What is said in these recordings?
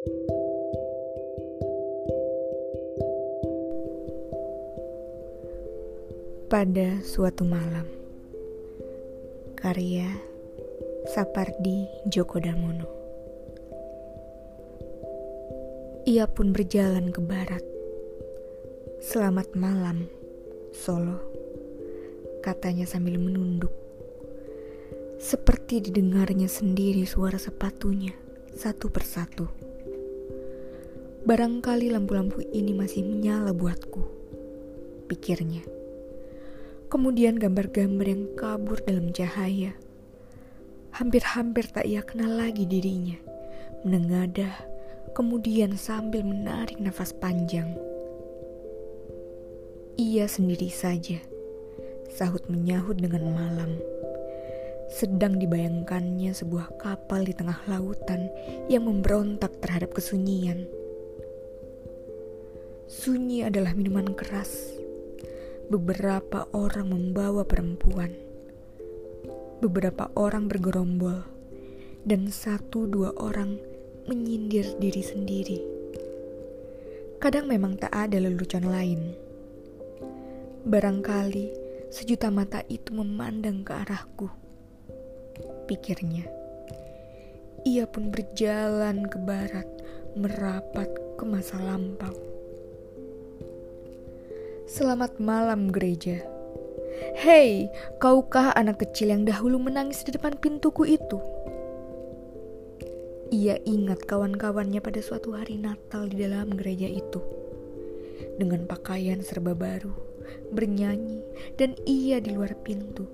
Pada suatu malam Karya Sapardi Djoko Damono Ia pun berjalan ke barat. Selamat malam, Solo Katanya sambil menunduk. Seperti didengarnya sendiri suara sepatunya Satu persatu Barangkali lampu-lampu ini masih menyala buatku Pikirnya Kemudian gambar-gambar yang kabur dalam cahaya. Hampir-hampir tak ia kenal lagi dirinya. Menengadah, kemudian sambil menarik nafas panjang. Ia sendiri saja, sahut menyahut dengan malam. Sedang dibayangkannya sebuah kapal di tengah lautan yang memberontak terhadap kesunyian. Sunyi adalah minuman keras beberapa orang membawa perempuan. Beberapa orang bergerombol, dan satu dua orang menyindir diri sendiri. Kadang memang tak ada lelucon lain. Barangkali sejuta mata itu memandang ke arahku. Pikirnya. Ia pun berjalan ke barat, merapat ke masa lampau. Selamat malam gereja. Hei, kaukah anak kecil yang dahulu menangis di depan pintuku itu? Ia ingat kawan-kawannya pada suatu hari Natal di dalam gereja itu. Dengan pakaian serba baru, bernyanyi, dan ia di luar pintu.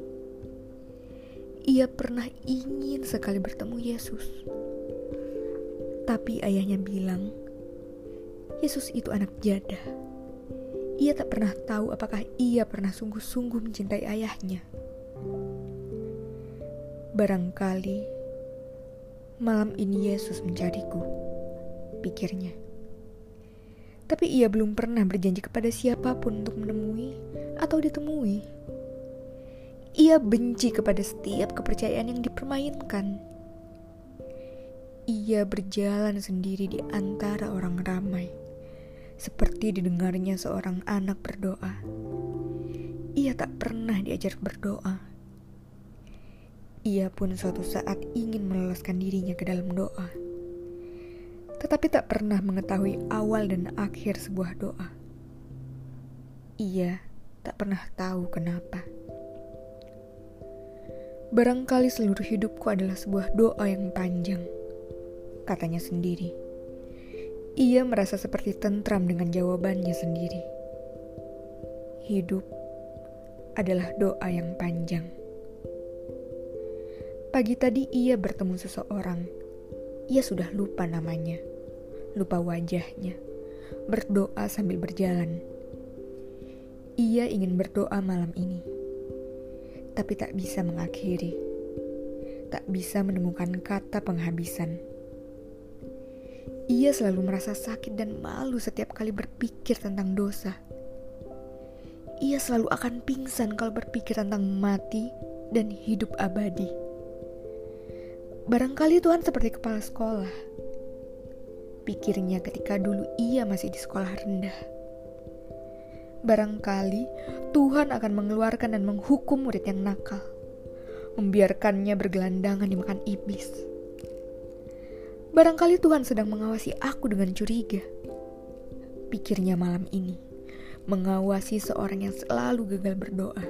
Ia pernah ingin sekali bertemu Yesus. Tapi ayahnya bilang, Yesus itu anak jadah ia tak pernah tahu apakah ia pernah sungguh-sungguh mencintai ayahnya. Barangkali malam ini Yesus mencariku, pikirnya. Tapi ia belum pernah berjanji kepada siapa pun untuk menemui atau ditemui. Ia benci kepada setiap kepercayaan yang dipermainkan. Ia berjalan sendiri di antara orang ramai seperti didengarnya seorang anak berdoa. Ia tak pernah diajar berdoa. Ia pun suatu saat ingin meloloskan dirinya ke dalam doa, tetapi tak pernah mengetahui awal dan akhir sebuah doa. Ia tak pernah tahu kenapa. Barangkali seluruh hidupku adalah sebuah doa yang panjang, katanya sendiri. Ia merasa seperti tentram dengan jawabannya sendiri. Hidup adalah doa yang panjang. Pagi tadi ia bertemu seseorang. Ia sudah lupa namanya, lupa wajahnya, berdoa sambil berjalan. Ia ingin berdoa malam ini, tapi tak bisa mengakhiri, tak bisa menemukan kata penghabisan. Ia selalu merasa sakit dan malu setiap kali berpikir tentang dosa. Ia selalu akan pingsan kalau berpikir tentang mati dan hidup abadi. Barangkali Tuhan seperti kepala sekolah. Pikirnya ketika dulu ia masih di sekolah rendah. Barangkali Tuhan akan mengeluarkan dan menghukum murid yang nakal, membiarkannya bergelandangan dimakan iblis Barangkali Tuhan sedang mengawasi aku dengan curiga. Pikirnya malam ini, mengawasi seorang yang selalu gagal berdoa.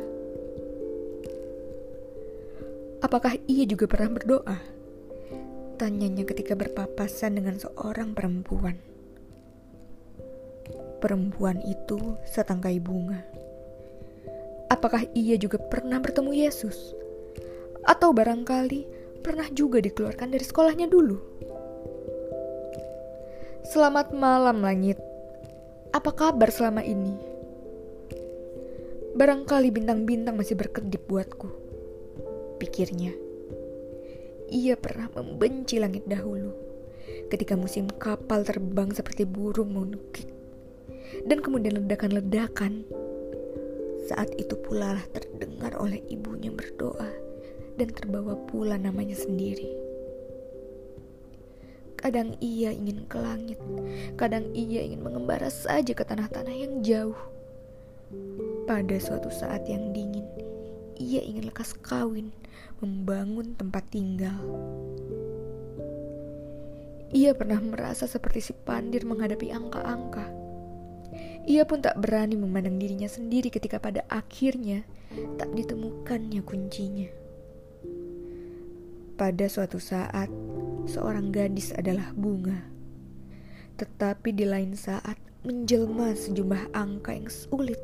Apakah ia juga pernah berdoa? Tanyanya ketika berpapasan dengan seorang perempuan. Perempuan itu setangkai bunga. Apakah ia juga pernah bertemu Yesus? Atau barangkali pernah juga dikeluarkan dari sekolahnya dulu? Selamat malam langit. Apa kabar selama ini? Barangkali bintang-bintang masih berkedip buatku. Pikirnya. Ia pernah membenci langit dahulu. Ketika musim kapal terbang seperti burung menukik. Dan kemudian ledakan-ledakan. Saat itu pula lah terdengar oleh ibunya berdoa dan terbawa pula namanya sendiri Kadang ia ingin ke langit, kadang ia ingin mengembara saja ke tanah-tanah yang jauh. Pada suatu saat yang dingin, ia ingin lekas kawin, membangun tempat tinggal. Ia pernah merasa seperti si pandir menghadapi angka-angka. Ia pun tak berani memandang dirinya sendiri ketika pada akhirnya tak ditemukannya kuncinya. Pada suatu saat, seorang gadis adalah bunga, tetapi di lain saat menjelma sejumlah angka yang sulit.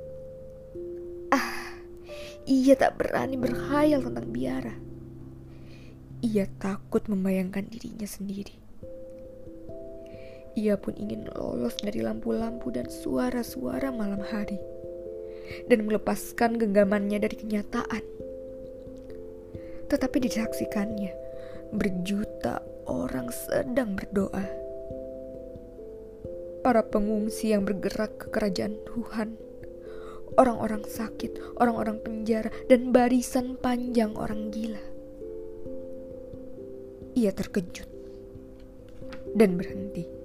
Ah, ia tak berani berkhayal tentang biara. Ia takut membayangkan dirinya sendiri. Ia pun ingin lolos dari lampu-lampu dan suara-suara malam hari dan melepaskan genggamannya dari kenyataan. Tetapi disaksikannya, berjuta orang sedang berdoa. Para pengungsi yang bergerak ke kerajaan Tuhan, orang-orang sakit, orang-orang penjara, dan barisan panjang orang gila. Ia terkejut dan berhenti